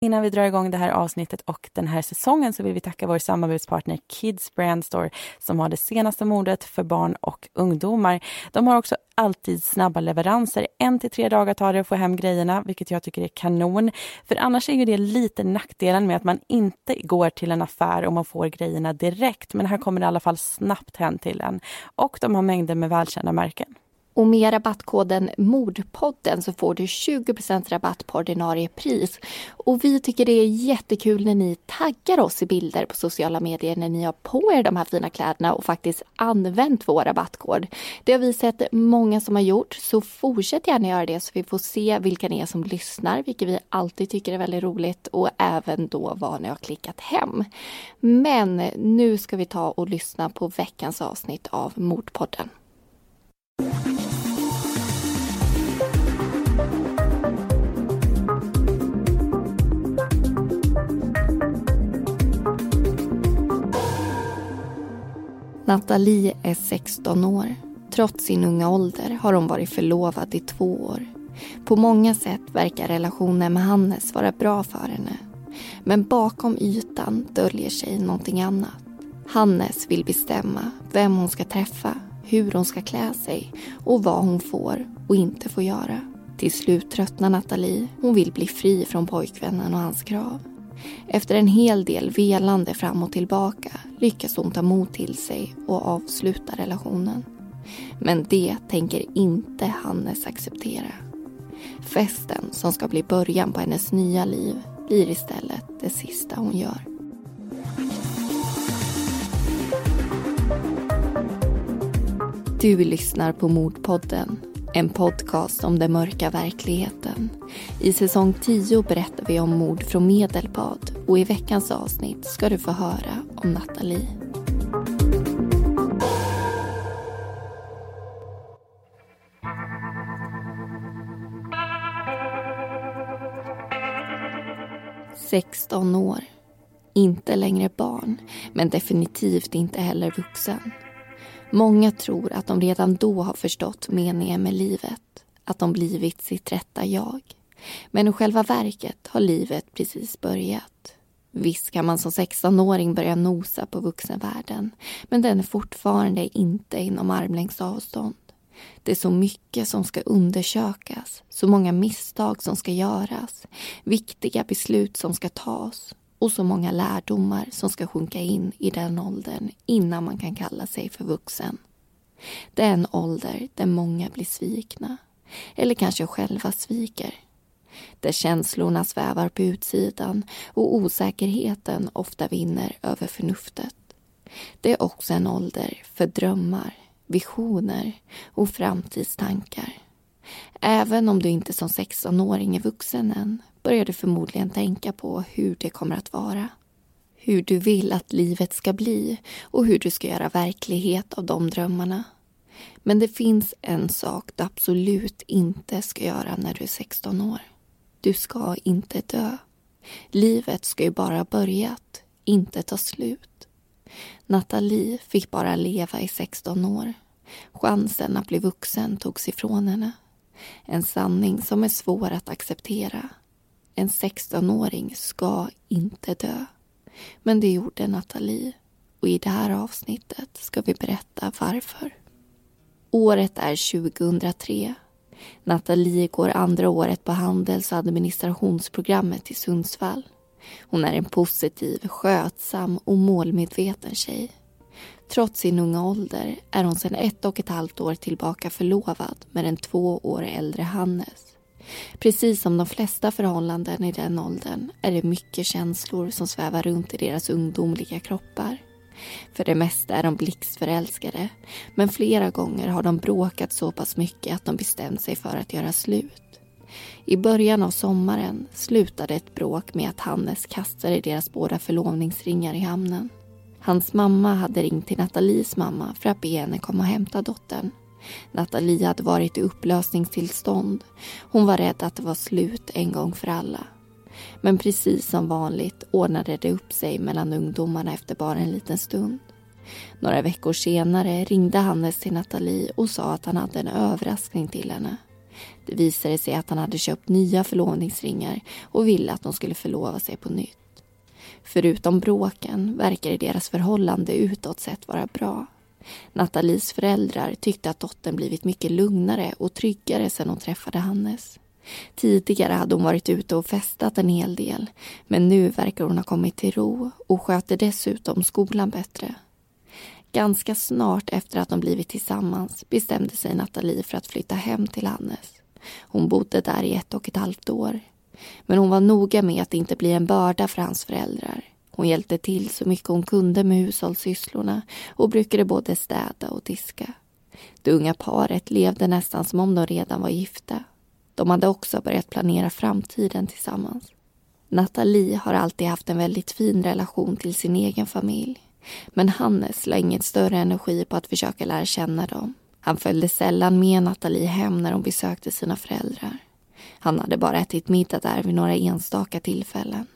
Innan vi drar igång det här avsnittet och den här säsongen så vill vi tacka vår samarbetspartner Kids Brand Store som har det senaste modet för barn och ungdomar. De har också alltid snabba leveranser. En till tre dagar tar det att få hem grejerna, vilket jag tycker är kanon. För annars är ju det lite nackdelen med att man inte går till en affär och man får grejerna direkt. Men här kommer det i alla fall snabbt hem till en. Och de har mängder med välkända märken. Och med rabattkoden Mordpodden så får du 20 rabatt på ordinarie pris. Och vi tycker det är jättekul när ni taggar oss i bilder på sociala medier när ni har på er de här fina kläderna och faktiskt använt vår rabattkod. Det har vi sett många som har gjort, så fortsätt gärna göra det så vi får se vilka ni är som lyssnar, vilket vi alltid tycker är väldigt roligt och även då vad ni har klickat hem. Men nu ska vi ta och lyssna på veckans avsnitt av Mordpodden. Nathalie är 16 år. Trots sin unga ålder har hon varit förlovad i två år. På många sätt verkar relationen med Hannes vara bra för henne. Men bakom ytan döljer sig någonting annat. Hannes vill bestämma vem hon ska träffa, hur hon ska klä sig och vad hon får och inte får göra. Till slut tröttnar Nathalie. Hon vill bli fri från pojkvännen och hans krav. Efter en hel del velande fram och tillbaka lyckas hon ta mod till sig och avsluta relationen. Men det tänker inte Hannes acceptera. Festen som ska bli början på hennes nya liv blir istället det sista hon gör. Du lyssnar på Mordpodden en podcast om den mörka verkligheten. I säsong 10 berättar vi om mord från Medelpad och i veckans avsnitt ska du få höra om Nathalie. Sexton år. Inte längre barn, men definitivt inte heller vuxen. Många tror att de redan då har förstått meningen med livet. Att de blivit sitt rätta jag. Men i själva verket har livet precis börjat. Visst kan man som 16-åring börja nosa på vuxenvärlden men den är fortfarande inte inom armlängds avstånd. Det är så mycket som ska undersökas, så många misstag som ska göras, viktiga beslut som ska tas och så många lärdomar som ska sjunka in i den åldern innan man kan kalla sig för vuxen. Det är en ålder där många blir svikna, eller kanske själva sviker. Där känslorna svävar på utsidan och osäkerheten ofta vinner över förnuftet. Det är också en ålder för drömmar, visioner och framtidstankar. Även om du inte som 16-åring är vuxen än börjar du förmodligen tänka på hur det kommer att vara. Hur du vill att livet ska bli och hur du ska göra verklighet av de drömmarna. Men det finns en sak du absolut inte ska göra när du är 16 år. Du ska inte dö. Livet ska ju bara ha börjat, inte ta slut. Nathalie fick bara leva i 16 år. Chansen att bli vuxen togs ifrån henne. En sanning som är svår att acceptera. En 16-åring ska inte dö. Men det gjorde Nathalie. Och i det här avsnittet ska vi berätta varför. Året är 2003. Nathalie går andra året på handels och administrationsprogrammet i Sundsvall. Hon är en positiv, skötsam och målmedveten tjej. Trots sin unga ålder är hon sedan ett och ett halvt år tillbaka förlovad med den två år äldre Hannes. Precis som de flesta förhållanden i den åldern är det mycket känslor som svävar runt i deras ungdomliga kroppar. För det mesta är de blixtförälskade men flera gånger har de bråkat så pass mycket att de bestämt sig för att göra slut. I början av sommaren slutade ett bråk med att Hannes kastade deras båda förlovningsringar i hamnen. Hans mamma hade ringt till Nathalies mamma för att be henne komma och hämta dottern. Nathalie hade varit i upplösningstillstånd. Hon var rädd att det var slut en gång för alla. Men precis som vanligt ordnade det upp sig mellan ungdomarna efter bara en liten stund. Några veckor senare ringde Hannes till Nathalie och sa att han hade en överraskning till henne. Det visade sig att han hade köpt nya förlovningsringar och ville att de skulle förlova sig på nytt. Förutom bråken verkade deras förhållande utåt sett vara bra. Nathalies föräldrar tyckte att dottern blivit mycket lugnare och tryggare sedan hon träffade Hannes. Tidigare hade hon varit ute och festat en hel del men nu verkar hon ha kommit till ro och sköter dessutom skolan bättre. Ganska snart efter att de blivit tillsammans bestämde sig Nathalie för att flytta hem till Hannes. Hon bodde där i ett och ett halvt år. Men hon var noga med att inte bli en börda för hans föräldrar. Hon hjälpte till så mycket hon kunde med hushållssysslorna och brukade både städa och diska. Det unga paret levde nästan som om de redan var gifta. De hade också börjat planera framtiden tillsammans. Nathalie har alltid haft en väldigt fin relation till sin egen familj. Men Hannes la inget större energi på att försöka lära känna dem. Han följde sällan med Nathalie hem när hon besökte sina föräldrar. Han hade bara ätit middag där vid några enstaka tillfällen.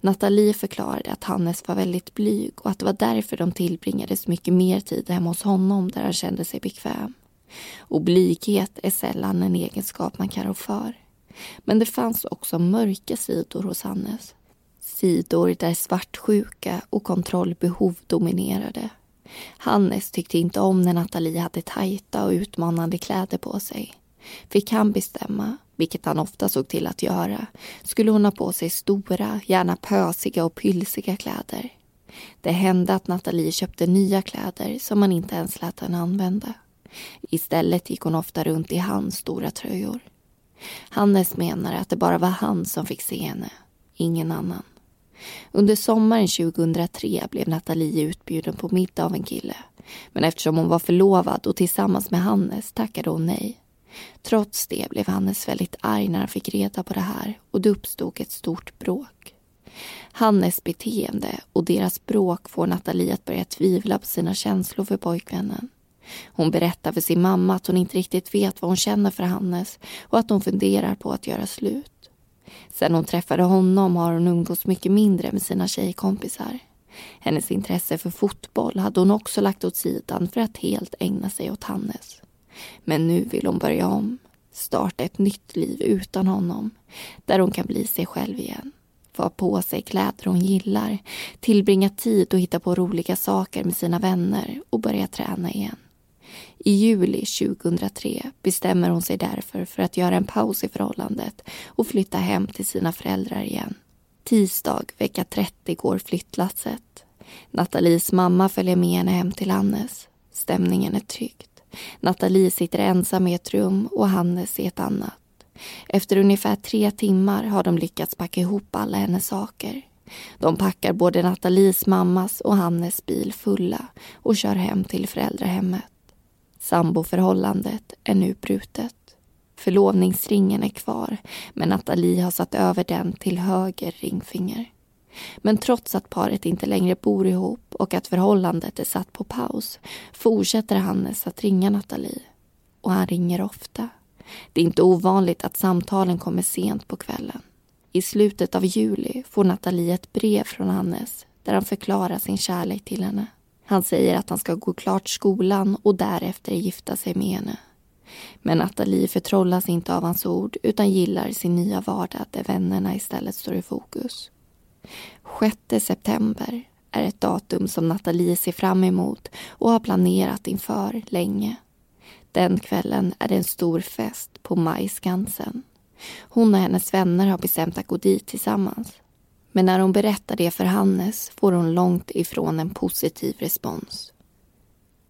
Nathalie förklarade att Hannes var väldigt blyg och att det var därför de tillbringade så mycket mer tid hemma hos honom där han kände sig bekväm. Och blyghet är sällan en egenskap man kan rå för. Men det fanns också mörka sidor hos Hannes. Sidor där svartsjuka och kontrollbehov dominerade. Hannes tyckte inte om när Nathalie hade tajta och utmanande kläder på sig. Fick han bestämma, vilket han ofta såg till att göra, skulle hon ha på sig stora, gärna pösiga och pylsiga kläder. Det hände att Nathalie köpte nya kläder som man inte ens lät henne använda. Istället gick hon ofta runt i hans stora tröjor. Hannes menar att det bara var han som fick se henne, ingen annan. Under sommaren 2003 blev Nathalie utbjuden på middag av en kille. Men eftersom hon var förlovad och tillsammans med Hannes tackade hon nej. Trots det blev Hannes väldigt arg när han fick reda på det här och det uppstod ett stort bråk. Hannes beteende och deras bråk får Nathalie att börja tvivla på sina känslor för pojkvännen. Hon berättar för sin mamma att hon inte riktigt vet vad hon känner för Hannes och att hon funderar på att göra slut. Sen hon träffade honom har hon umgåtts mycket mindre med sina tjejkompisar. Hennes intresse för fotboll hade hon också lagt åt sidan för att helt ägna sig åt Hannes. Men nu vill hon börja om, starta ett nytt liv utan honom, där hon kan bli sig själv igen. Få ha på sig kläder hon gillar, tillbringa tid och hitta på roliga saker med sina vänner och börja träna igen. I juli 2003 bestämmer hon sig därför för att göra en paus i förhållandet och flytta hem till sina föräldrar igen. Tisdag vecka 30 går flyttlasset. Nathalies mamma följer med henne hem till Annes. Stämningen är tryckt. Nathalie sitter ensam i ett rum och Hannes i ett annat. Efter ungefär tre timmar har de lyckats packa ihop alla hennes saker. De packar både Nathalies mammas och Hannes bil fulla och kör hem till föräldrahemmet. Samboförhållandet är nu brutet. Förlovningsringen är kvar men Nathalie har satt över den till höger ringfinger. Men trots att paret inte längre bor ihop och att förhållandet är satt på paus fortsätter Hannes att ringa Nathalie. Och han ringer ofta. Det är inte ovanligt att samtalen kommer sent på kvällen. I slutet av juli får Nathalie ett brev från Hannes där han förklarar sin kärlek till henne. Han säger att han ska gå klart skolan och därefter gifta sig med henne. Men Nathalie förtrollas inte av hans ord utan gillar sin nya vardag där vännerna istället står i fokus. 6 september är ett datum som Nathalie ser fram emot och har planerat inför länge. Den kvällen är det en stor fest på Majskansen. Hon och hennes vänner har bestämt att gå dit tillsammans. Men när hon berättar det för Hannes får hon långt ifrån en positiv respons.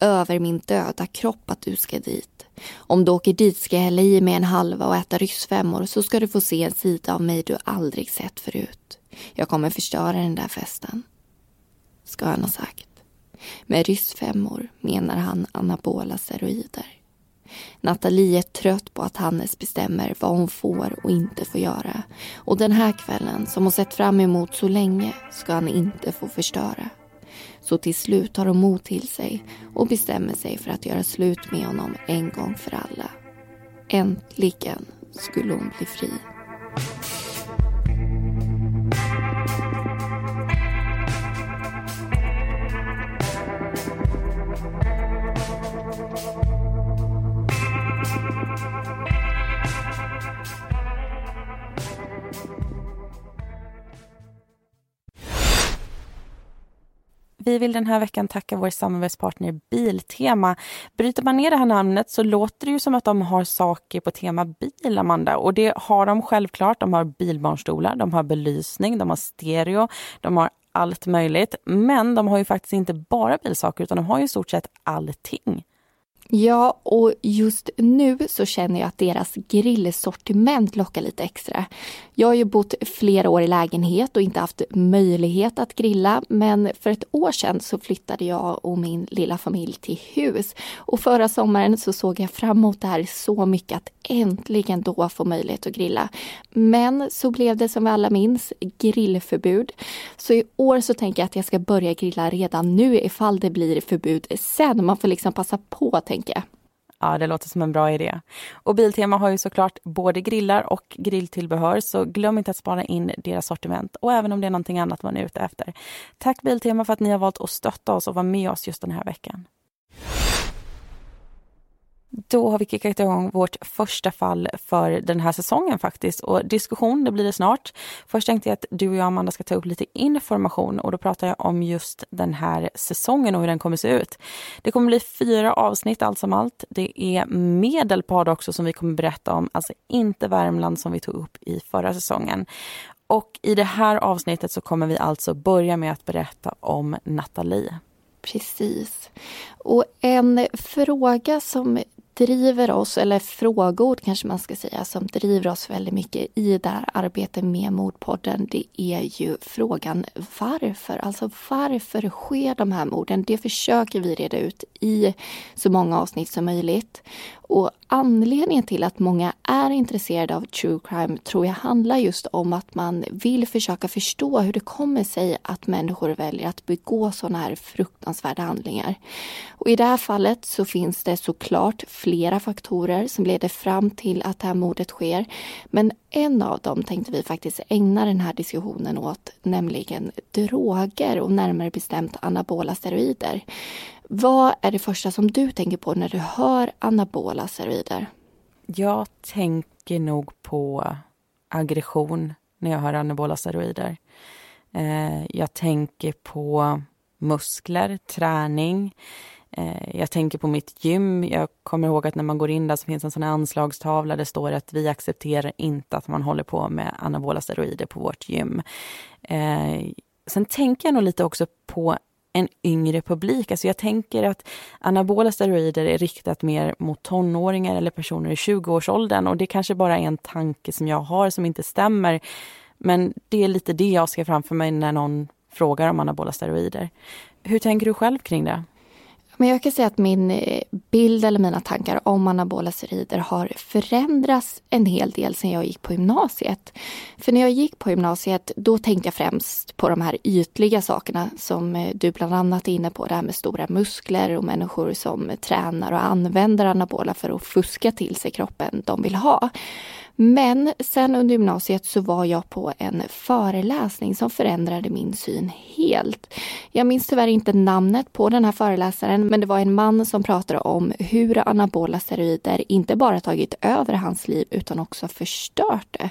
Över min döda kropp att du ska dit. Om du åker dit ska jag hälla i mig en halva och äta ryssfemmor så ska du få se en sida av mig du aldrig sett förut. Jag kommer förstöra den där festen. Ska han ha sagt. Med ryssfemmor menar han anabola steroider. Nathalie är trött på att Hannes bestämmer vad hon får och inte får göra. Och den här kvällen, som hon sett fram emot så länge, ska han inte få förstöra. Så till slut tar hon mod till sig och bestämmer sig för att göra slut med honom en gång för alla. Äntligen skulle hon bli fri. Vi vill den här veckan tacka vår samarbetspartner Biltema. Bryter man ner det här namnet så låter det ju som att de har saker på tema bil, Amanda. Och det har de självklart. De har bilbarnstolar, de har belysning, de har stereo, de har allt möjligt. Men de har ju faktiskt inte bara bilsaker utan de har ju i stort sett allting. Ja, och just nu så känner jag att deras grillsortiment lockar lite extra. Jag har ju bott flera år i lägenhet och inte haft möjlighet att grilla men för ett år sedan så flyttade jag och min lilla familj till hus. Och förra sommaren så såg jag fram emot det här så mycket att äntligen då få möjlighet att grilla. Men så blev det som vi alla minns grillförbud. Så i år så tänker jag att jag ska börja grilla redan nu ifall det blir förbud sen. Man får liksom passa på tänker jag. Ja, det låter som en bra idé. Och Biltema har ju såklart både grillar och grilltillbehör, så glöm inte att spara in deras sortiment och även om det är någonting annat man är ute efter. Tack Biltema för att ni har valt att stötta oss och vara med oss just den här veckan. Då har vi kickat igång vårt första fall för den här säsongen faktiskt. Och diskussion, det blir det snart. Först tänkte jag att du och jag, Amanda, ska ta upp lite information och då pratar jag om just den här säsongen och hur den kommer se ut. Det kommer bli fyra avsnitt allt som allt. Det är Medelpad också som vi kommer berätta om, alltså inte Värmland som vi tog upp i förra säsongen. Och i det här avsnittet så kommer vi alltså börja med att berätta om Nathalie. Precis. Och en fråga som driver oss, eller frågor kanske man ska säga, som driver oss väldigt mycket i det här arbetet med Mordpodden, det är ju frågan varför. Alltså varför sker de här morden? Det försöker vi reda ut i så många avsnitt som möjligt. Och anledningen till att många är intresserade av true crime tror jag handlar just om att man vill försöka förstå hur det kommer sig att människor väljer att begå sådana här fruktansvärda handlingar. Och I det här fallet så finns det såklart flera faktorer som leder fram till att det här mordet sker. Men en av dem tänkte vi faktiskt ägna den här diskussionen åt, nämligen droger och närmare bestämt anabola steroider. Vad är det första som du tänker på när du hör anabola steroider? Jag tänker nog på aggression när jag hör anabola steroider. Eh, jag tänker på muskler, träning. Eh, jag tänker på mitt gym. Jag kommer ihåg att när man går in där så finns en sån här anslagstavla. Det står att vi accepterar inte att man håller på med anabola steroider på vårt gym. Eh, sen tänker jag nog lite också på en yngre publik. Alltså jag tänker att anabola steroider är riktat mer mot tonåringar eller personer i 20-årsåldern och det kanske bara är en tanke som jag har som inte stämmer. Men det är lite det jag ser framför mig när någon frågar om anabola steroider. Hur tänker du själv kring det? Men jag kan säga att min eh, bild eller mina tankar om anabola steroider har förändrats en hel del sedan jag gick på gymnasiet. För när jag gick på gymnasiet då tänkte jag främst på de här ytliga sakerna som eh, du bland annat är inne på, det här med stora muskler och människor som tränar och använder anabola för att fuska till sig kroppen de vill ha. Men sen under gymnasiet så var jag på en föreläsning som förändrade min syn helt. Jag minns tyvärr inte namnet på den här föreläsaren men det var en man som pratade om hur anabola steroider inte bara tagit över hans liv utan också förstört det.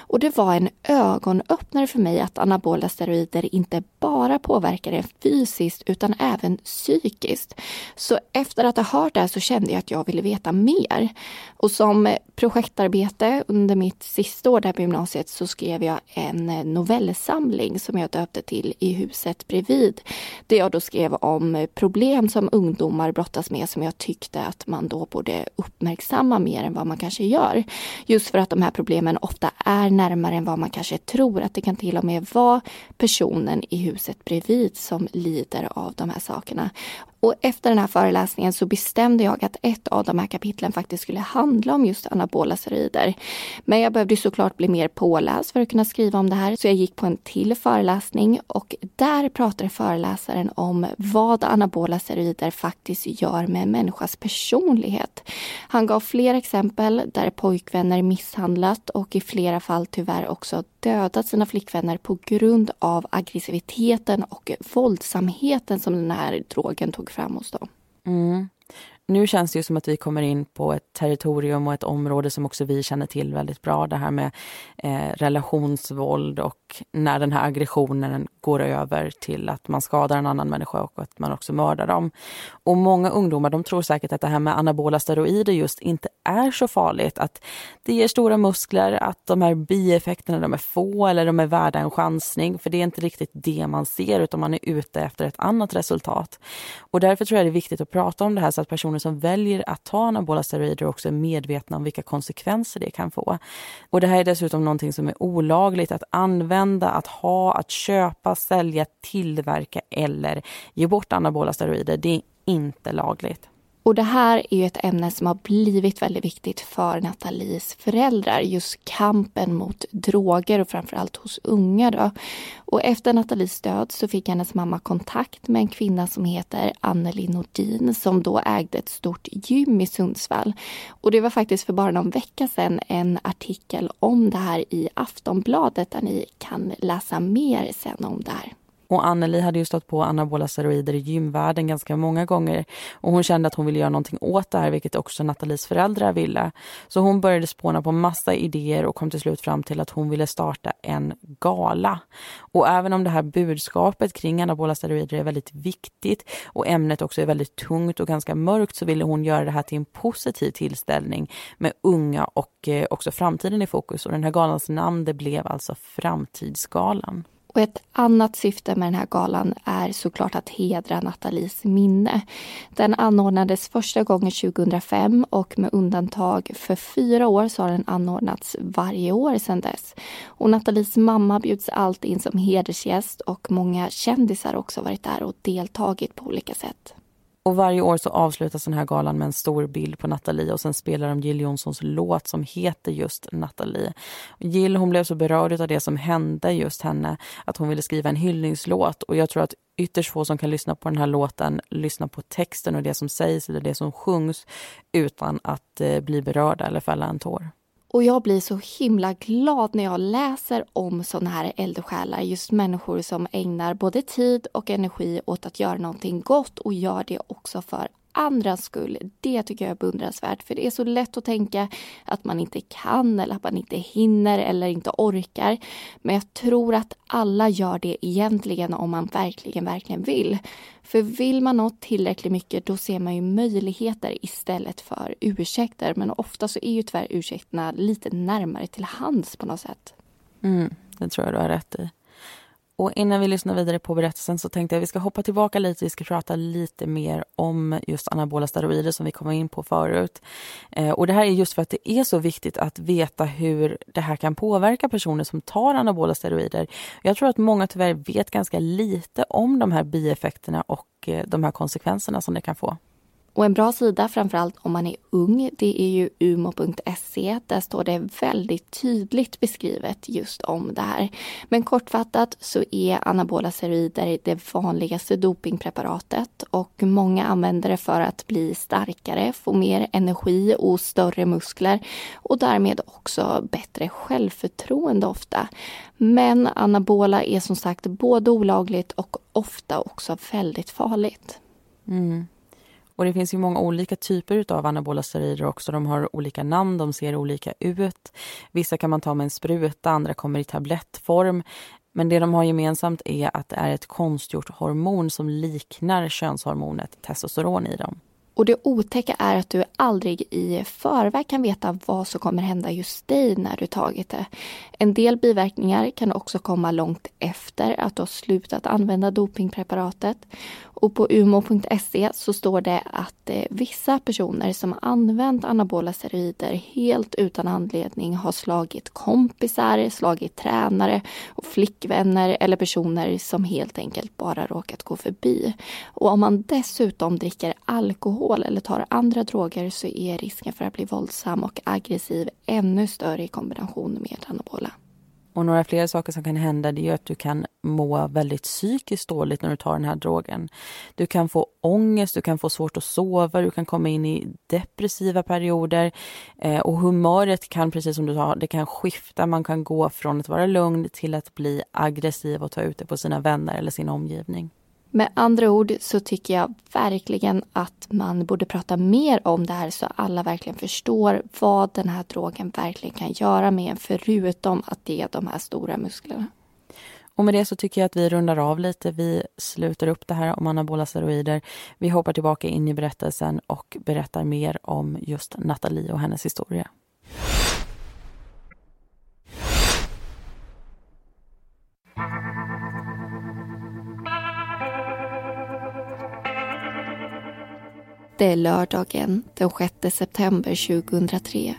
Och det var en ögonöppnare för mig att anabola steroider inte bara påverkar en fysiskt utan även psykiskt. Så efter att ha hört det här så kände jag att jag ville veta mer. Och som projektarbete under mitt sista år där på gymnasiet så skrev jag en eh, novellsamling som jag döpte till I huset bredvid. Där jag då skrev om problem som ungdomar brottas med som jag tyckte att man då borde uppmärksamma mer än vad man kanske gör. Just för att de här problemen ofta är närmare än vad man kanske tror. Att det kan till och med vara personen i huset bredvid som lider av de här sakerna. Och efter den här föreläsningen så bestämde jag att ett av de här kapitlen faktiskt skulle handla om just anabola steroider. Men jag behövde såklart bli mer påläst för att kunna skriva om det här. Så jag gick på en till föreläsning och där pratade föreläsaren om vad anabola steroider faktiskt gör med en människas personlighet. Han gav flera exempel där pojkvänner misshandlat och i flera fall tyvärr också dödat sina flickvänner på grund av aggressiviteten och våldsamheten som den här drogen tog fram hos dem. Mm nu känns det ju som att vi kommer in på ett territorium och ett område som också vi känner till väldigt bra. Det här med eh, relationsvåld och när den här aggressionen går över till att man skadar en annan människa och att man också mördar dem. Och många ungdomar de tror säkert att det här med anabola steroider just inte är så farligt. Att det ger stora muskler, att de här bieffekterna de är få eller de är värda en chansning. För det är inte riktigt det man ser utan man är ute efter ett annat resultat. Och därför tror jag det är viktigt att prata om det här så att personer som väljer att ta anabola steroider också är medvetna om vilka konsekvenser det kan få. Och det här är dessutom någonting som är olagligt att använda, att ha, att köpa, sälja, tillverka eller ge bort anabola steroider. Det är inte lagligt. Och det här är ju ett ämne som har blivit väldigt viktigt för Nathalies föräldrar. Just kampen mot droger och framförallt hos unga. Då. Och efter Nathalies död så fick hennes mamma kontakt med en kvinna som heter Anneli Nordin som då ägde ett stort gym i Sundsvall. Och det var faktiskt för bara någon vecka sedan en artikel om det här i Aftonbladet där ni kan läsa mer sen om det här. Och Anneli hade ju stått på anabola steroider i gymvärlden ganska många gånger och hon kände att hon ville göra någonting åt det här, vilket också Nathalies föräldrar ville. Så hon började spåna på massa idéer och kom till slut fram till att hon ville starta en gala. Och även om det här budskapet kring anabola steroider är väldigt viktigt och ämnet också är väldigt tungt och ganska mörkt så ville hon göra det här till en positiv tillställning med unga och eh, också framtiden i fokus. Och den här galans namn det blev alltså Framtidsgalan. Och ett annat syfte med den här galan är såklart att hedra Nathalies minne. Den anordnades första gången 2005 och med undantag för fyra år så har den anordnats varje år sedan dess. Och Nathalies mamma bjuds alltid in som hedersgäst och många kändisar har också varit där och deltagit på olika sätt. Och varje år så avslutas den här galan med en stor bild på Nathalie och sen spelar de Jill Johnsons låt som heter just Nathalie. Jill hon blev så berörd av det som hände just henne att hon ville skriva en hyllningslåt och jag tror att ytterst få som kan lyssna på den här låten lyssna på texten och det som sägs eller det som sjungs utan att eh, bli berörda eller fälla en tår. Och jag blir så himla glad när jag läser om sådana här eldsjälar. Just människor som ägnar både tid och energi åt att göra någonting gott och gör det också för andras skull. Det tycker jag är beundransvärt för det är så lätt att tänka att man inte kan eller att man inte hinner eller inte orkar. Men jag tror att alla gör det egentligen om man verkligen, verkligen vill. För vill man något tillräckligt mycket då ser man ju möjligheter istället för ursäkter. Men ofta så är ju tyvärr ursäkterna lite närmare till hands på något sätt. Mm, det tror jag du har rätt i. Och innan vi lyssnar vidare på berättelsen så tänkte jag att vi ska hoppa tillbaka lite. Vi ska prata lite mer om just anabola steroider som vi kom in på förut. Eh, och det här är just för att det är så viktigt att veta hur det här kan påverka personer som tar anabola steroider. Jag tror att många tyvärr vet ganska lite om de här bieffekterna och eh, de här konsekvenserna som det kan få. Och en bra sida, framförallt om man är ung, det är ju umo.se. Där står det väldigt tydligt beskrivet just om det här. Men kortfattat så är anabola steroider det vanligaste dopingpreparatet och många använder det för att bli starkare, få mer energi och större muskler och därmed också bättre självförtroende ofta. Men anabola är som sagt både olagligt och ofta också väldigt farligt. Mm. Och det finns ju många olika typer av anabola steroider också. De har olika namn, de ser olika ut. Vissa kan man ta med en spruta, andra kommer i tablettform. Men det de har gemensamt är att det är ett konstgjort hormon som liknar könshormonet testosteron i dem. Och det otäcka är att du aldrig i förväg kan veta vad som kommer hända just dig när du tagit det. En del biverkningar kan också komma långt efter att du har slutat använda dopingpreparatet. Och på umo.se så står det att eh, vissa personer som har använt anabola steroider helt utan anledning har slagit kompisar, slagit tränare och flickvänner eller personer som helt enkelt bara råkat gå förbi. Och om man dessutom dricker alkohol eller tar andra droger så är risken för att bli våldsam och aggressiv ännu större i kombination med anabola. Och några fler saker som kan hända det är att du kan må väldigt psykiskt dåligt när du tar den här drogen. Du kan få ångest, du kan få svårt att sova, du kan komma in i depressiva perioder eh, och humöret kan, precis som du sa, det kan skifta. Man kan gå från att vara lugn till att bli aggressiv och ta ut det på sina vänner eller sin omgivning. Med andra ord så tycker jag verkligen att man borde prata mer om det här så alla verkligen förstår vad den här drogen verkligen kan göra med en förutom att ge de här stora musklerna. Och med det så tycker jag att vi rundar av lite. Vi slutar upp det här om anabola steroider. Vi hoppar tillbaka in i berättelsen och berättar mer om just Nathalie och hennes historia. Det är lördagen den 6 september 2003.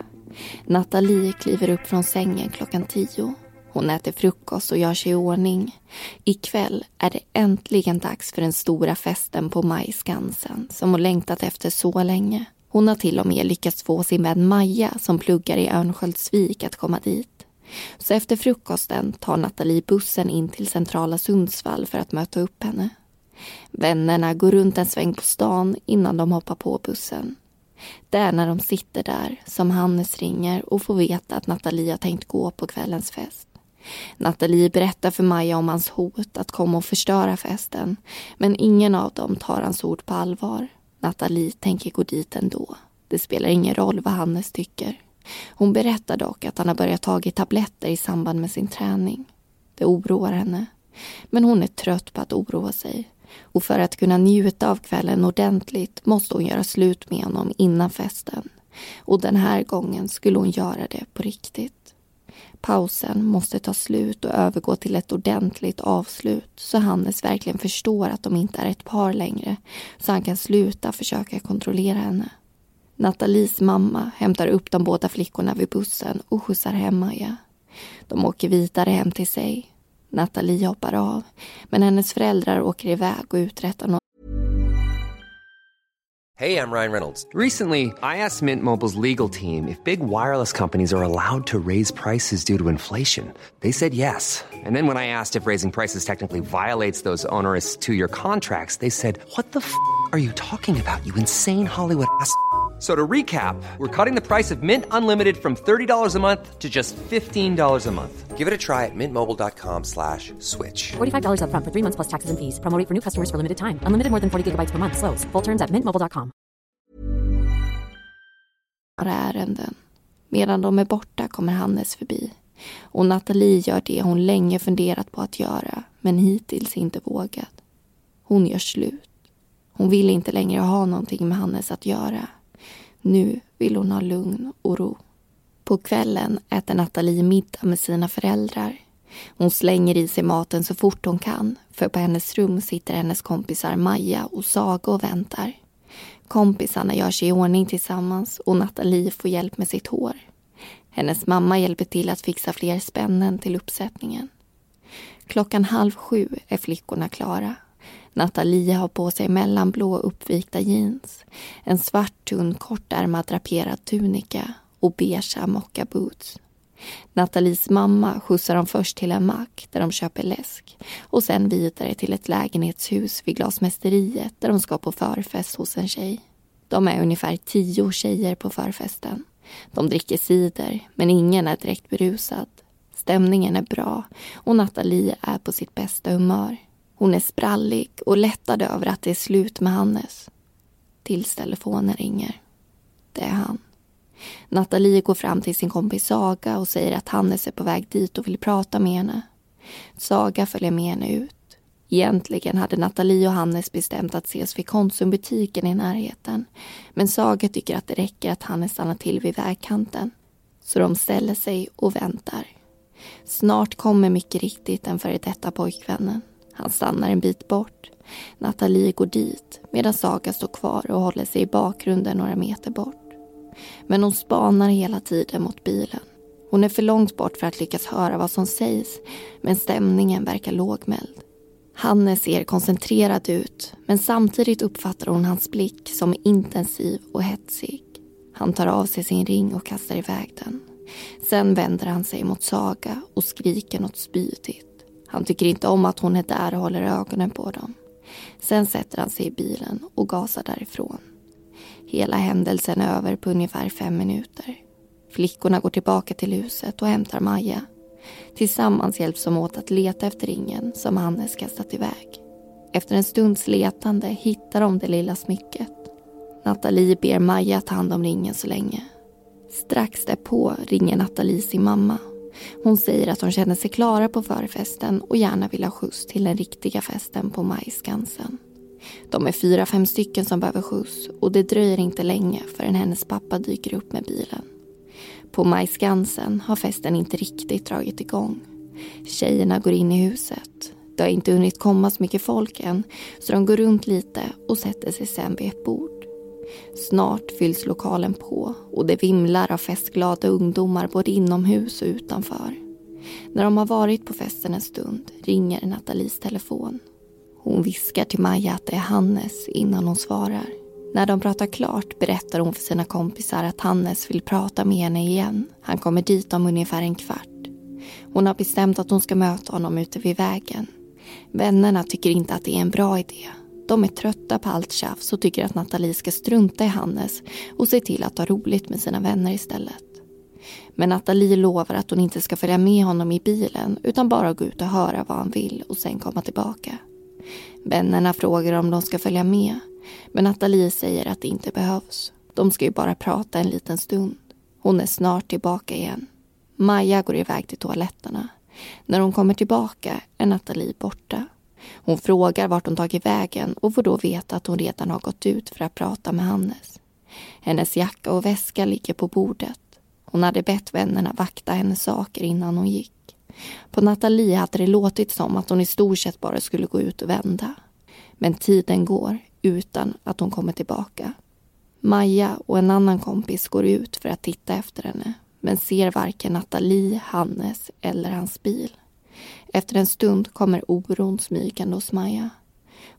Nathalie kliver upp från sängen klockan tio. Hon äter frukost och gör sig i ordning. Ikväll är det äntligen dags för den stora festen på Majskansen som hon längtat efter så länge. Hon har till och med lyckats få sin vän Maja som pluggar i Örnsköldsvik att komma dit. Så efter frukosten tar Nathalie bussen in till centrala Sundsvall för att möta upp henne. Vännerna går runt en sväng på stan innan de hoppar på bussen. Det är när de sitter där som Hannes ringer och får veta att Nathalie har tänkt gå på kvällens fest. Nathalie berättar för Maja om hans hot att komma och förstöra festen men ingen av dem tar hans ord på allvar. Nathalie tänker gå dit ändå. Det spelar ingen roll vad Hannes tycker. Hon berättar dock att han har börjat ta tabletter i samband med sin träning. Det oroar henne. Men hon är trött på att oroa sig. Och för att kunna njuta av kvällen ordentligt måste hon göra slut med honom innan festen. Och den här gången skulle hon göra det på riktigt. Pausen måste ta slut och övergå till ett ordentligt avslut så Hannes verkligen förstår att de inte är ett par längre så han kan sluta försöka kontrollera henne. Nathalies mamma hämtar upp de båda flickorna vid bussen och skjutsar hem Maja. De åker vidare hem till sig. Nathalie hoppar av, men hennes föräldrar åker iväg och uträttar något Hej, jag Ryan Reynolds. Recently, I asked Mint Mobiles legal team if big wireless companies are allowed to raise prices due to inflation. They said yes. And then when I asked if raising prices technically violates those onerous two-year contracts, they said, what the f*** are you talking about, you insane Hollywood ass?" So to recap, we're cutting the price of Mint Unlimited from $30 a month to just $15 a month. Give it a try at mintmobile.com slash switch. $45 up front for three months plus taxes and fees. Promo for new customers for limited time. Unlimited more than 40 gigabytes per month. Slows. Full terms at mintmobile.com. ärenden. Medan de är borta kommer Hannes förbi. Och Nathalie gör det hon länge funderat på att göra, men hittills inte vågat. Hon gör slut. Hon vill inte längre ha någonting med Hannes att göra. Nu vill hon ha lugn och ro. På kvällen äter Nathalie middag med sina föräldrar. Hon slänger i sig maten så fort hon kan för på hennes rum sitter hennes kompisar Maja och Saga och väntar. Kompisarna gör sig i ordning tillsammans och Nathalie får hjälp med sitt hår. Hennes mamma hjälper till att fixa fler spännen till uppsättningen. Klockan halv sju är flickorna klara. Nathalie har på sig mellanblå uppvikta jeans, en svart tunn kortärmad draperad tunika och beigea mockaboots. Nathalies mamma skjutsar dem först till en mack där de köper läsk och sen vidare till ett lägenhetshus vid Glasmästeriet där de ska på förfest hos en tjej. De är ungefär tio tjejer på förfesten. De dricker cider, men ingen är direkt berusad. Stämningen är bra och Nathalie är på sitt bästa humör. Hon är sprallig och lättad över att det är slut med Hannes. Tills telefonen ringer. Det är han. Nathalie går fram till sin kompis Saga och säger att Hannes är på väg dit och vill prata med henne. Saga följer med henne ut. Egentligen hade Nathalie och Hannes bestämt att ses vid Konsumbutiken i närheten. Men Saga tycker att det räcker att Hannes stannar till vid vägkanten. Så de ställer sig och väntar. Snart kommer mycket riktigt den före detta pojkvännen. Han stannar en bit bort. Nathalie går dit medan Saga står kvar och håller sig i bakgrunden några meter bort. Men hon spanar hela tiden mot bilen. Hon är för långt bort för att lyckas höra vad som sägs men stämningen verkar lågmäld. Hanne ser koncentrerad ut men samtidigt uppfattar hon hans blick som intensiv och hetsig. Han tar av sig sin ring och kastar iväg den. Sen vänder han sig mot Saga och skriker något spydigt. Han tycker inte om att hon är där och håller ögonen på dem. Sen sätter han sig i bilen och gasar därifrån. Hela händelsen är över på ungefär fem minuter. Flickorna går tillbaka till huset och hämtar Maja. Tillsammans hjälps de åt att leta efter ringen som Hannes kastat iväg. Efter en stunds letande hittar de det lilla smycket. Nathalie ber Maja ta hand om ringen så länge. Strax därpå ringer Nathalie sin mamma. Hon säger att hon känner sig klara på förfesten och gärna vill ha skjuts till den riktiga festen på Majskansen. De är fyra, fem stycken som behöver skjuts och det dröjer inte länge förrän hennes pappa dyker upp med bilen. På Majskansen har festen inte riktigt dragit igång. Tjejerna går in i huset. Det har inte hunnit komma så mycket folk än så de går runt lite och sätter sig sen vid ett bord. Snart fylls lokalen på och det vimlar av festglada ungdomar både inomhus och utanför. När de har varit på festen en stund ringer Nathalies telefon. Hon viskar till Maja att det är Hannes innan hon svarar. När de pratar klart berättar hon för sina kompisar att Hannes vill prata med henne igen. Han kommer dit om ungefär en kvart. Hon har bestämt att hon ska möta honom ute vid vägen. Vännerna tycker inte att det är en bra idé. De är trötta på allt tjafs och tycker att Nathalie ska strunta i Hannes och se till att ha roligt med sina vänner istället. Men Nathalie lovar att hon inte ska följa med honom i bilen utan bara gå ut och höra vad han vill och sen komma tillbaka. Vännerna frågar om de ska följa med men Nathalie säger att det inte behövs. De ska ju bara prata en liten stund. Hon är snart tillbaka igen. Maja går iväg till toaletterna. När hon kommer tillbaka är Nathalie borta. Hon frågar vart hon tagit vägen och får då veta att hon redan har gått ut för att prata med Hannes. Hennes jacka och väska ligger på bordet. Hon hade bett vännerna vakta hennes saker innan hon gick. På Nathalie hade det låtit som att hon i stort sett bara skulle gå ut och vända. Men tiden går utan att hon kommer tillbaka. Maja och en annan kompis går ut för att titta efter henne men ser varken Nathalie, Hannes eller hans bil. Efter en stund kommer oron smygande hos Maja.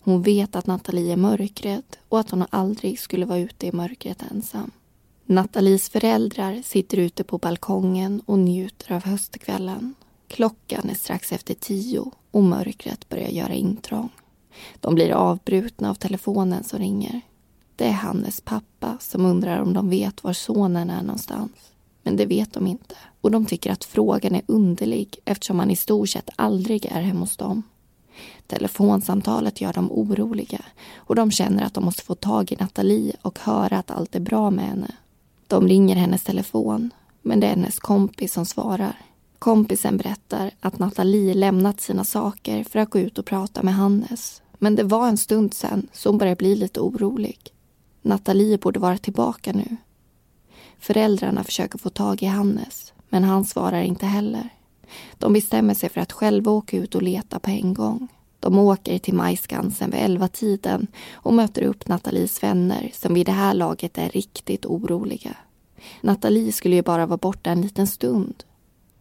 Hon vet att Nathalie är mörkrädd och att hon aldrig skulle vara ute i mörkret ensam. Nathalies föräldrar sitter ute på balkongen och njuter av höstkvällen. Klockan är strax efter tio och mörkret börjar göra intrång. De blir avbrutna av telefonen som ringer. Det är Hannes pappa som undrar om de vet var sonen är någonstans. Men det vet de inte. Och de tycker att frågan är underlig eftersom han i stort sett aldrig är hemma hos dem. Telefonsamtalet gör dem oroliga och de känner att de måste få tag i Nathalie och höra att allt är bra med henne. De ringer hennes telefon, men det är hennes kompis som svarar. Kompisen berättar att Nathalie lämnat sina saker för att gå ut och prata med Hannes. Men det var en stund sen, så hon börjar bli lite orolig. Nathalie borde vara tillbaka nu. Föräldrarna försöker få tag i Hannes, men han svarar inte heller. De bestämmer sig för att själva åka ut och leta på en gång. De åker till Majskansen vid elva tiden och möter upp Nathalies vänner som vid det här laget är riktigt oroliga. Nathalie skulle ju bara vara borta en liten stund.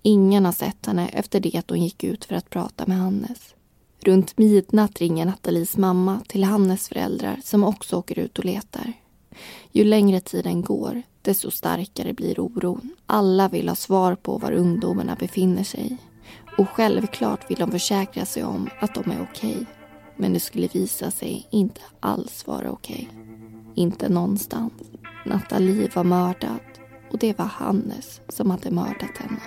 Ingen har sett henne efter det att hon gick ut för att prata med Hannes. Runt midnatt ringer Nathalies mamma till Hannes föräldrar som också åker ut och letar. Ju längre tiden går, desto starkare blir oron. Alla vill ha svar på var ungdomarna befinner sig. Och självklart vill de försäkra sig om att de är okej. Okay. Men det skulle visa sig inte alls vara okej. Okay. Inte någonstans. Nathalie var mördad och det var Hannes som hade mördat henne.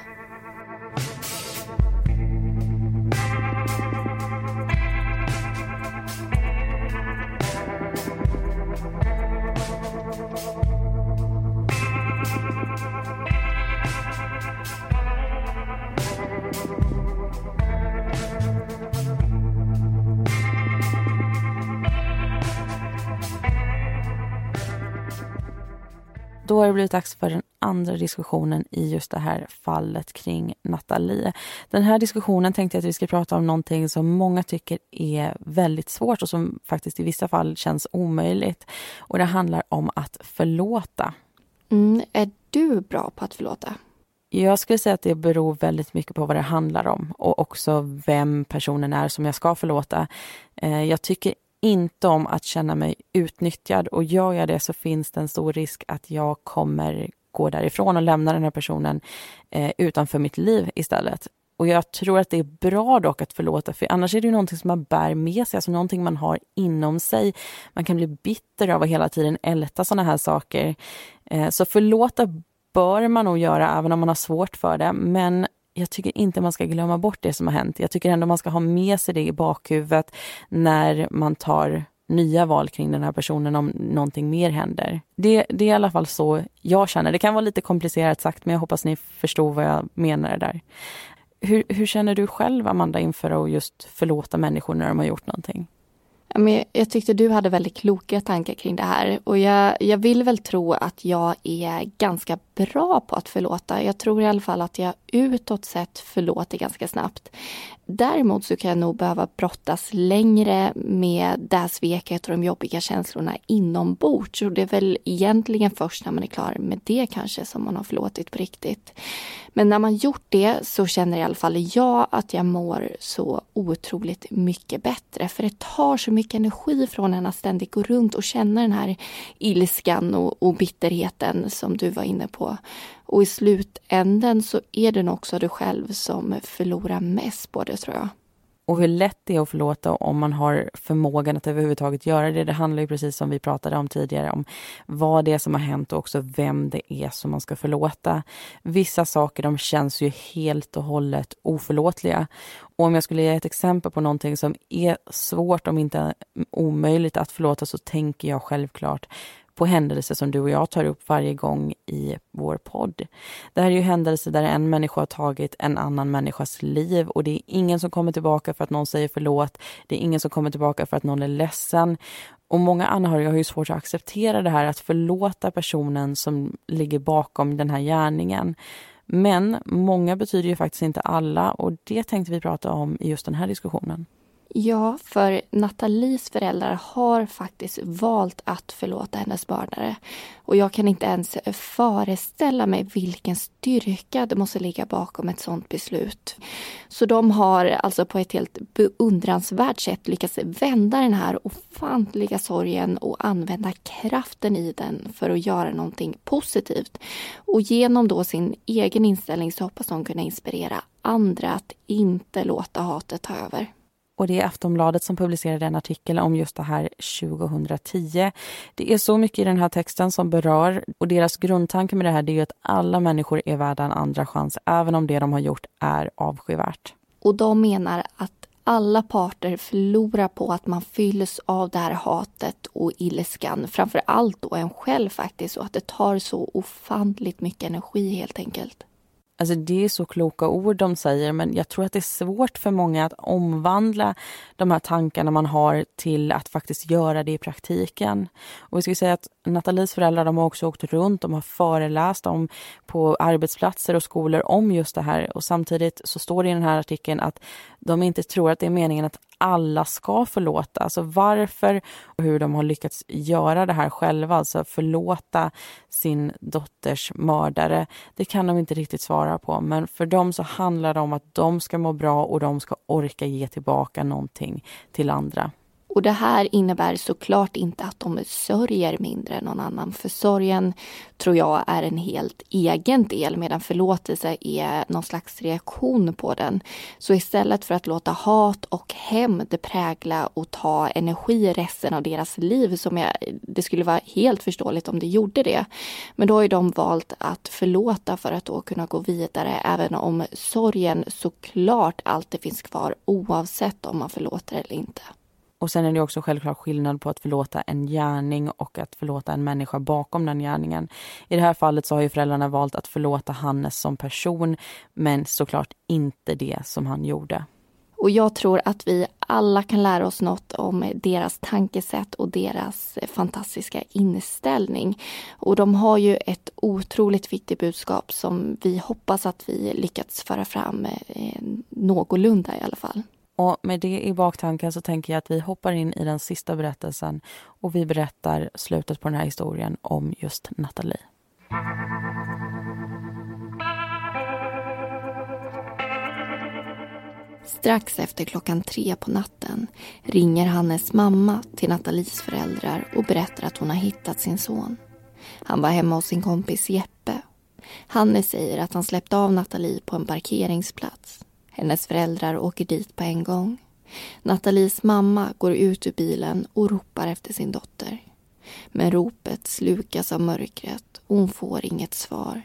Då har det blivit dags för den andra diskussionen i just det här fallet kring Nathalie. Den här diskussionen tänkte jag att vi ska prata om någonting som många tycker är väldigt svårt och som faktiskt i vissa fall känns omöjligt. Och det handlar om att förlåta. Mm, är du bra på att förlåta? Jag skulle säga att det beror väldigt mycket på vad det handlar om och också vem personen är som jag ska förlåta. Eh, jag tycker inte om att känna mig utnyttjad och gör jag det så finns det en stor risk att jag kommer gå därifrån och lämna den här personen eh, utanför mitt liv istället. Och jag tror att det är bra dock att förlåta, för annars är det ju någonting som man bär med sig, alltså någonting man har inom sig. Man kan bli bitter av att hela tiden älta sådana här saker. Eh, så förlåta bör man nog göra, även om man har svårt för det. Men jag tycker inte man ska glömma bort det som har hänt. Jag tycker ändå man ska ha med sig det i bakhuvudet när man tar nya val kring den här personen om någonting mer händer. Det, det är i alla fall så jag känner. Det kan vara lite komplicerat sagt men jag hoppas ni förstår vad jag menar där. Hur, hur känner du själv Amanda inför att just förlåta människor när de har gjort någonting? jag tyckte du hade väldigt kloka tankar kring det här och jag, jag vill väl tro att jag är ganska bra på att förlåta. Jag tror i alla fall att jag utåt sett förlåter ganska snabbt. Däremot så kan jag nog behöva brottas längre med det här sveket och de jobbiga känslorna inombords. Och det är väl egentligen först när man är klar med det kanske som man har förlåtit på riktigt. Men när man gjort det så känner i alla fall jag att jag mår så otroligt mycket bättre. För det tar så mycket energi från en att ständigt gå runt och känna den här ilskan och, och bitterheten som du var inne på. Och i slutänden så är det nog också du själv som förlorar mest på det tror jag. Och hur lätt det är att förlåta om man har förmågan att överhuvudtaget göra det. Det handlar ju precis som vi pratade om tidigare om vad det är som har hänt och också vem det är som man ska förlåta. Vissa saker de känns ju helt och hållet oförlåtliga. Och om jag skulle ge ett exempel på någonting som är svårt, om inte omöjligt att förlåta, så tänker jag självklart på händelser som du och jag tar upp varje gång i vår podd. Det här är ju händelser där en människa har tagit en annan människas liv och det är ingen som kommer tillbaka för att någon säger förlåt. Det är ingen som kommer tillbaka för att någon är ledsen. Och många anhöriga har ju svårt att acceptera det här att förlåta personen som ligger bakom den här gärningen. Men många betyder ju faktiskt inte alla och det tänkte vi prata om i just den här diskussionen. Ja, för Nathalies föräldrar har faktiskt valt att förlåta hennes mördare. Och jag kan inte ens föreställa mig vilken styrka det måste ligga bakom ett sådant beslut. Så de har alltså på ett helt beundransvärt sätt lyckats vända den här ofantliga sorgen och använda kraften i den för att göra någonting positivt. Och genom då sin egen inställning så hoppas de kunna inspirera andra att inte låta hatet ta över. Och det är Aftonbladet som publicerade en artikel om just det här 2010. Det är så mycket i den här texten som berör och deras grundtanke med det här är att alla människor är värda en andra chans även om det de har gjort är avskyvärt. Och de menar att alla parter förlorar på att man fylls av det här hatet och ilskan. Framför allt då en själv faktiskt och att det tar så ofantligt mycket energi helt enkelt. Alltså det är så kloka ord de säger men jag tror att det är svårt för många att omvandla de här tankarna man har till att faktiskt göra det i praktiken. Och vi ska säga att Nathalies föräldrar de har också åkt runt, de har föreläst om på arbetsplatser och skolor om just det här och samtidigt så står det i den här artikeln att de inte tror att det är meningen att alla ska förlåta. Alltså varför och hur de har lyckats göra det här själva, alltså förlåta sin dotters mördare, det kan de inte riktigt svara på. Men för dem så handlar det om att de ska må bra och de ska orka ge tillbaka någonting till andra. Och det här innebär såklart inte att de sörjer mindre än någon annan. För sorgen tror jag är en helt egen del medan förlåtelse är någon slags reaktion på den. Så istället för att låta hat och hämnd prägla och ta energi resten av deras liv som jag, det skulle vara helt förståeligt om det gjorde det. Men då har ju de valt att förlåta för att då kunna gå vidare även om sorgen såklart alltid finns kvar oavsett om man förlåter eller inte. Och sen är det också självklart skillnad på att förlåta en gärning och att förlåta en människa bakom den gärningen. I det här fallet så har ju föräldrarna valt att förlåta Hannes som person, men såklart inte det som han gjorde. Och jag tror att vi alla kan lära oss något om deras tankesätt och deras fantastiska inställning. Och de har ju ett otroligt viktigt budskap som vi hoppas att vi lyckats föra fram eh, någorlunda i alla fall. Och med det i baktanken så tänker jag att vi hoppar in i den sista berättelsen och vi berättar slutet på den här historien om just Nathalie. Strax efter klockan tre på natten ringer Hannes mamma till Nathalies föräldrar och berättar att hon har hittat sin son. Han var hemma hos sin kompis Jeppe. Hannes säger att han släppte av Nathalie på en parkeringsplats. Hennes föräldrar åker dit på en gång. Nathalies mamma går ut ur bilen och ropar efter sin dotter. Men ropet slukas av mörkret och hon får inget svar.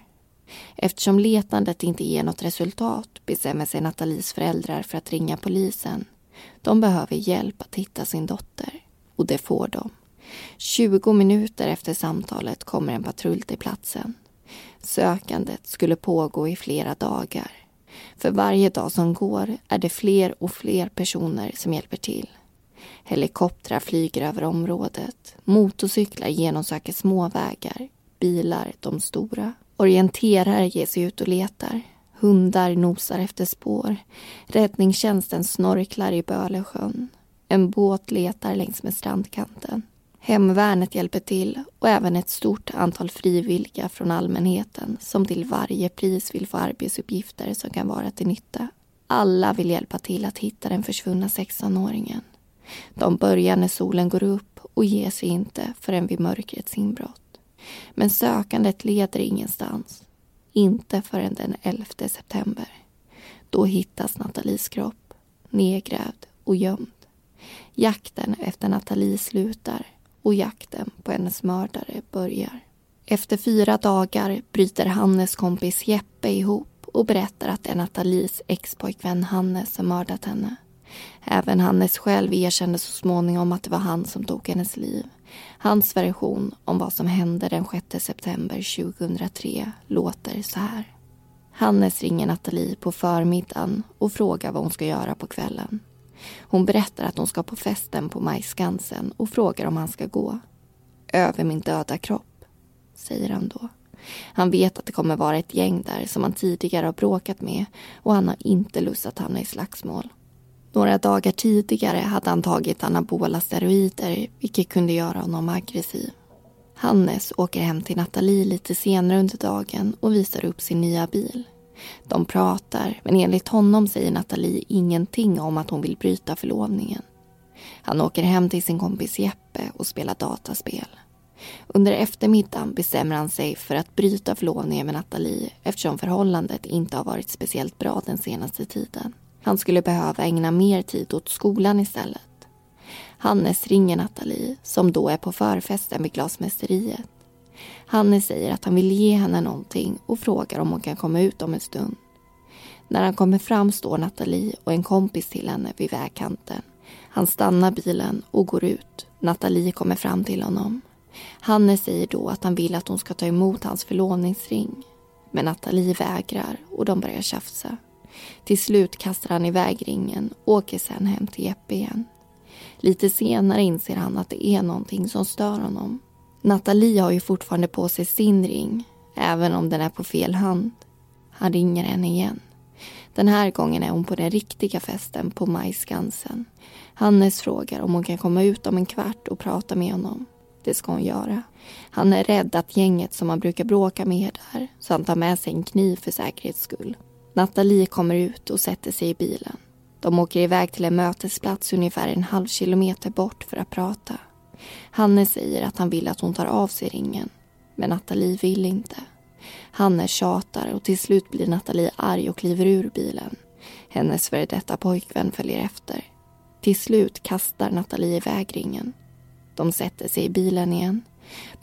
Eftersom letandet inte ger något resultat bestämmer sig Nathalies föräldrar för att ringa polisen. De behöver hjälp att hitta sin dotter. Och det får de. 20 minuter efter samtalet kommer en patrull till platsen. Sökandet skulle pågå i flera dagar. För varje dag som går är det fler och fler personer som hjälper till. Helikoptrar flyger över området. Motorcyklar genomsöker småvägar. Bilar, de stora. Orienterare ger sig ut och letar. Hundar nosar efter spår. Räddningstjänsten snorklar i Bölesjön. En båt letar längs med strandkanten. Hemvärnet hjälper till och även ett stort antal frivilliga från allmänheten som till varje pris vill få arbetsuppgifter som kan vara till nytta. Alla vill hjälpa till att hitta den försvunna 16-åringen. De börjar när solen går upp och ger sig inte förrän vid mörkrets inbrott. Men sökandet leder ingenstans. Inte förrän den 11 september. Då hittas Nathalies kropp, nedgrävd och gömd. Jakten efter Nathalie slutar och jakten på hennes mördare börjar. Efter fyra dagar bryter Hannes kompis Jeppe ihop och berättar att det är Nathalies expojkvän Hannes som mördat henne. Även Hannes själv erkände så småningom att det var han som tog hennes liv. Hans version om vad som hände den 6 september 2003 låter så här. Hannes ringer Nathalie på förmiddagen och frågar vad hon ska göra på kvällen. Hon berättar att hon ska på festen på Majskansen och frågar om han ska gå. Över min döda kropp, säger han då. Han vet att det kommer vara ett gäng där som han tidigare har bråkat med och han har inte lust att hamna i slagsmål. Några dagar tidigare hade han tagit anabola steroider vilket kunde göra honom aggressiv. Hannes åker hem till Nathalie lite senare under dagen och visar upp sin nya bil. De pratar, men enligt honom säger Nathalie ingenting om att hon vill bryta förlovningen. Han åker hem till sin kompis Jeppe och spelar dataspel. Under eftermiddagen bestämmer han sig för att bryta förlovningen med Nathalie eftersom förhållandet inte har varit speciellt bra den senaste tiden. Han skulle behöva ägna mer tid åt skolan istället. Hannes ringer Nathalie, som då är på förfesten vid glasmästeriet. Hanne säger att han vill ge henne någonting och frågar om hon kan komma ut om en stund. När han kommer fram står Nathalie och en kompis till henne vid vägkanten. Han stannar bilen och går ut. Nathalie kommer fram till honom. Hanne säger då att han vill att hon ska ta emot hans förlovningsring. Men Nathalie vägrar och de börjar tjafsa. Till slut kastar han iväg ringen och åker sen hem till Jeppe igen. Lite senare inser han att det är någonting som stör honom. Nathalie har ju fortfarande på sig sin ring, även om den är på fel hand. Han ringer henne igen. Den här gången är hon på den riktiga festen på Majskansen. Hannes frågar om hon kan komma ut om en kvart och prata med honom. Det ska hon göra. Han är rädd att gänget som han brukar bråka med är där, så han tar med sig en kniv för säkerhets skull. Nathalie kommer ut och sätter sig i bilen. De åker iväg till en mötesplats ungefär en halv kilometer bort för att prata. Hanne säger att han vill att hon tar av sig ringen. Men Nathalie vill inte. Hanne tjatar och till slut blir Nathalie arg och kliver ur bilen. Hennes före detta pojkvän följer efter. Till slut kastar Nathalie iväg ringen. De sätter sig i bilen igen.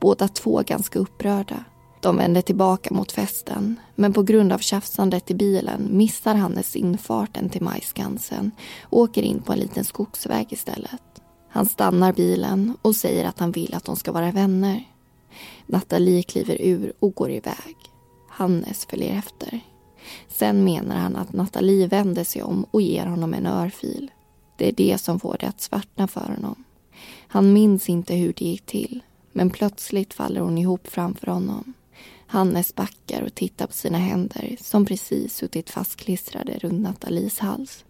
Båda två ganska upprörda. De vänder tillbaka mot festen men på grund av tjafsandet i bilen missar Hannes infarten till Majskansen och åker in på en liten skogsväg istället. Han stannar bilen och säger att han vill att de ska vara vänner. Nathalie kliver ur och går iväg. Hannes följer efter. Sen menar han att Nathalie vänder sig om och ger honom en örfil. Det är det som får det att svartna för honom. Han minns inte hur det gick till men plötsligt faller hon ihop framför honom. Hannes backar och tittar på sina händer som precis suttit fastklistrade runt Nathalies hals.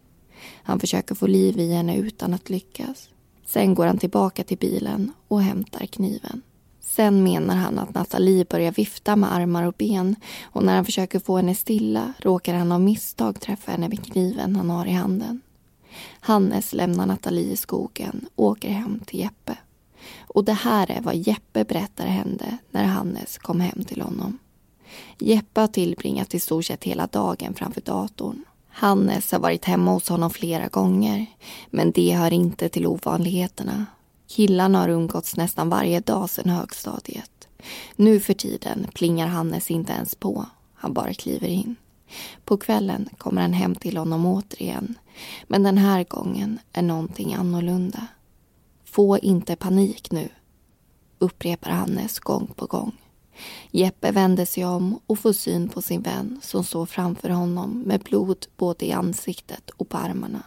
Han försöker få liv i henne utan att lyckas. Sen går han tillbaka till bilen och hämtar kniven. Sen menar han att Nathalie börjar vifta med armar och ben och när han försöker få henne stilla råkar han av misstag träffa henne med kniven han har i handen. Hannes lämnar Nathalie i skogen och åker hem till Jeppe. Och det här är vad Jeppe berättar hände när Hannes kom hem till honom. Jeppe har tillbringat i stort sett hela dagen framför datorn. Hannes har varit hemma hos honom flera gånger men det hör inte till ovanligheterna. Killarna har umgåtts nästan varje dag sedan högstadiet. Nu för tiden plingar Hannes inte ens på. Han bara kliver in. På kvällen kommer han hem till honom återigen. Men den här gången är någonting annorlunda. Få inte panik nu, upprepar Hannes gång på gång. Jeppe vänder sig om och får syn på sin vän som står framför honom med blod både i ansiktet och på armarna.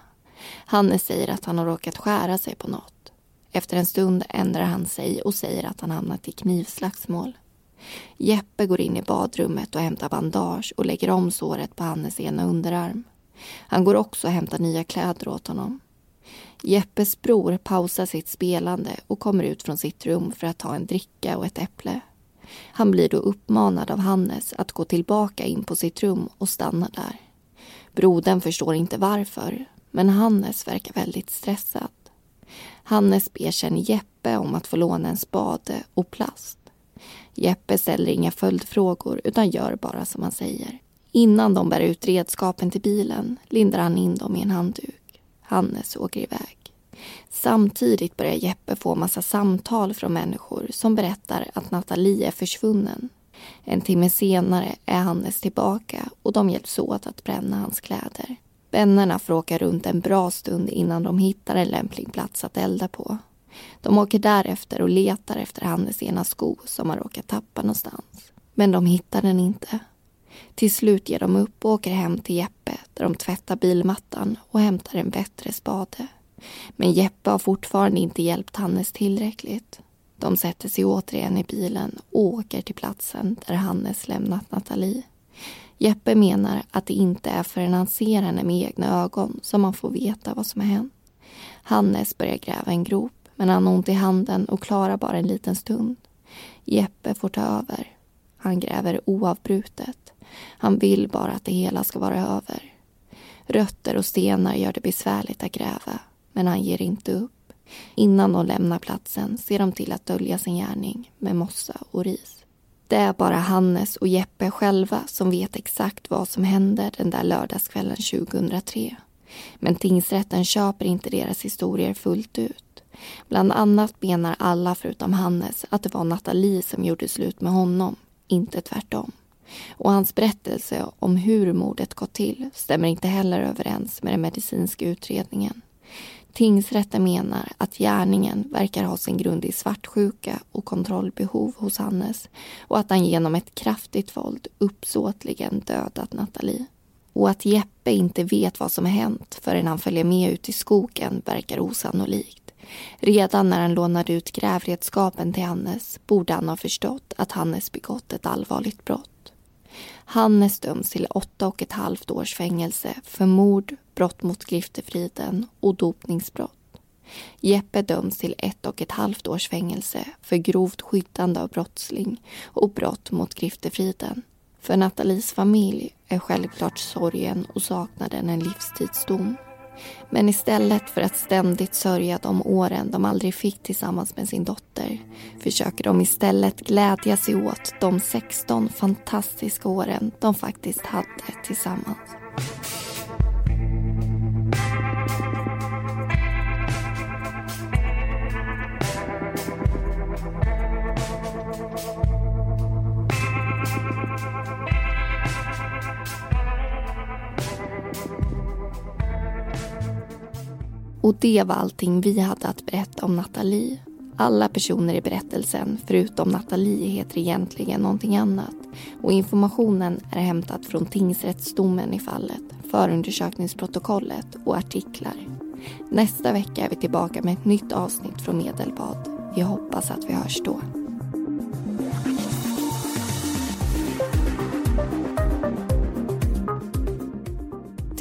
Hanne säger att han har råkat skära sig på något. Efter en stund ändrar han sig och säger att han hamnat i knivslagsmål. Jeppe går in i badrummet och hämtar bandage och lägger om såret på Hannes ena underarm. Han går också och hämtar nya kläder åt honom. Jeppes bror pausar sitt spelande och kommer ut från sitt rum för att ta en dricka och ett äpple. Han blir då uppmanad av Hannes att gå tillbaka in på sitt rum och stanna där. Brodern förstår inte varför, men Hannes verkar väldigt stressad. Hannes ber sen Jeppe om att få låna en spade och plast. Jeppe ställer inga följdfrågor utan gör bara som han säger. Innan de bär ut redskapen till bilen lindar han in dem i en handduk. Hannes åker iväg. Samtidigt börjar Jeppe få massa samtal från människor som berättar att Nathalie är försvunnen. En timme senare är Hannes tillbaka och de hjälps åt att bränna hans kläder. Vännerna får åka runt en bra stund innan de hittar en lämplig plats att elda på. De åker därefter och letar efter Hannes ena sko som har råkat tappa någonstans. Men de hittar den inte. Till slut ger de upp och åker hem till Jeppe där de tvättar bilmattan och hämtar en bättre spade. Men Jeppe har fortfarande inte hjälpt Hannes tillräckligt. De sätter sig återigen i bilen och åker till platsen där Hannes lämnat Nathalie. Jeppe menar att det inte är förrän han ser henne med egna ögon som man får veta vad som har hänt. Hannes börjar gräva en grop men han har ont i handen och klarar bara en liten stund. Jeppe får ta över. Han gräver oavbrutet. Han vill bara att det hela ska vara över. Rötter och stenar gör det besvärligt att gräva men han ger inte upp. Innan de lämnar platsen ser de till att dölja sin gärning med mossa och ris. Det är bara Hannes och Jeppe själva som vet exakt vad som hände den där lördagskvällen 2003. Men tingsrätten köper inte deras historier fullt ut. Bland annat menar alla förutom Hannes att det var Nathalie som gjorde slut med honom, inte tvärtom. Och hans berättelse om hur mordet gått till stämmer inte heller överens med den medicinska utredningen. Tingsrätten menar att gärningen verkar ha sin grund i svartsjuka och kontrollbehov hos Hannes och att han genom ett kraftigt våld uppsåtligen dödat Nathalie. Och att Jeppe inte vet vad som hänt förrän han följer med ut i skogen verkar osannolikt. Redan när han lånade ut grävredskapen till Hannes borde han ha förstått att Hannes begått ett allvarligt brott. Hannes döms till åtta och ett halvt års fängelse för mord, brott mot griftefriden och dopningsbrott. Jeppe döms till ett och ett halvt års fängelse för grovt skyddande av brottsling och brott mot griftefriden. För Nathalies familj är självklart sorgen och saknaden en livstidsdom. Men istället för att ständigt sörja de åren de aldrig fick tillsammans med sin dotter försöker de istället glädja sig åt de 16 fantastiska åren de faktiskt hade tillsammans. Och det var allting vi hade att berätta om Nathalie. Alla personer i berättelsen, förutom Nathalie, heter egentligen någonting annat. Och informationen är hämtad från tingsrättsdomen i fallet, förundersökningsprotokollet och artiklar. Nästa vecka är vi tillbaka med ett nytt avsnitt från Medelbad. Vi hoppas att vi hörs då.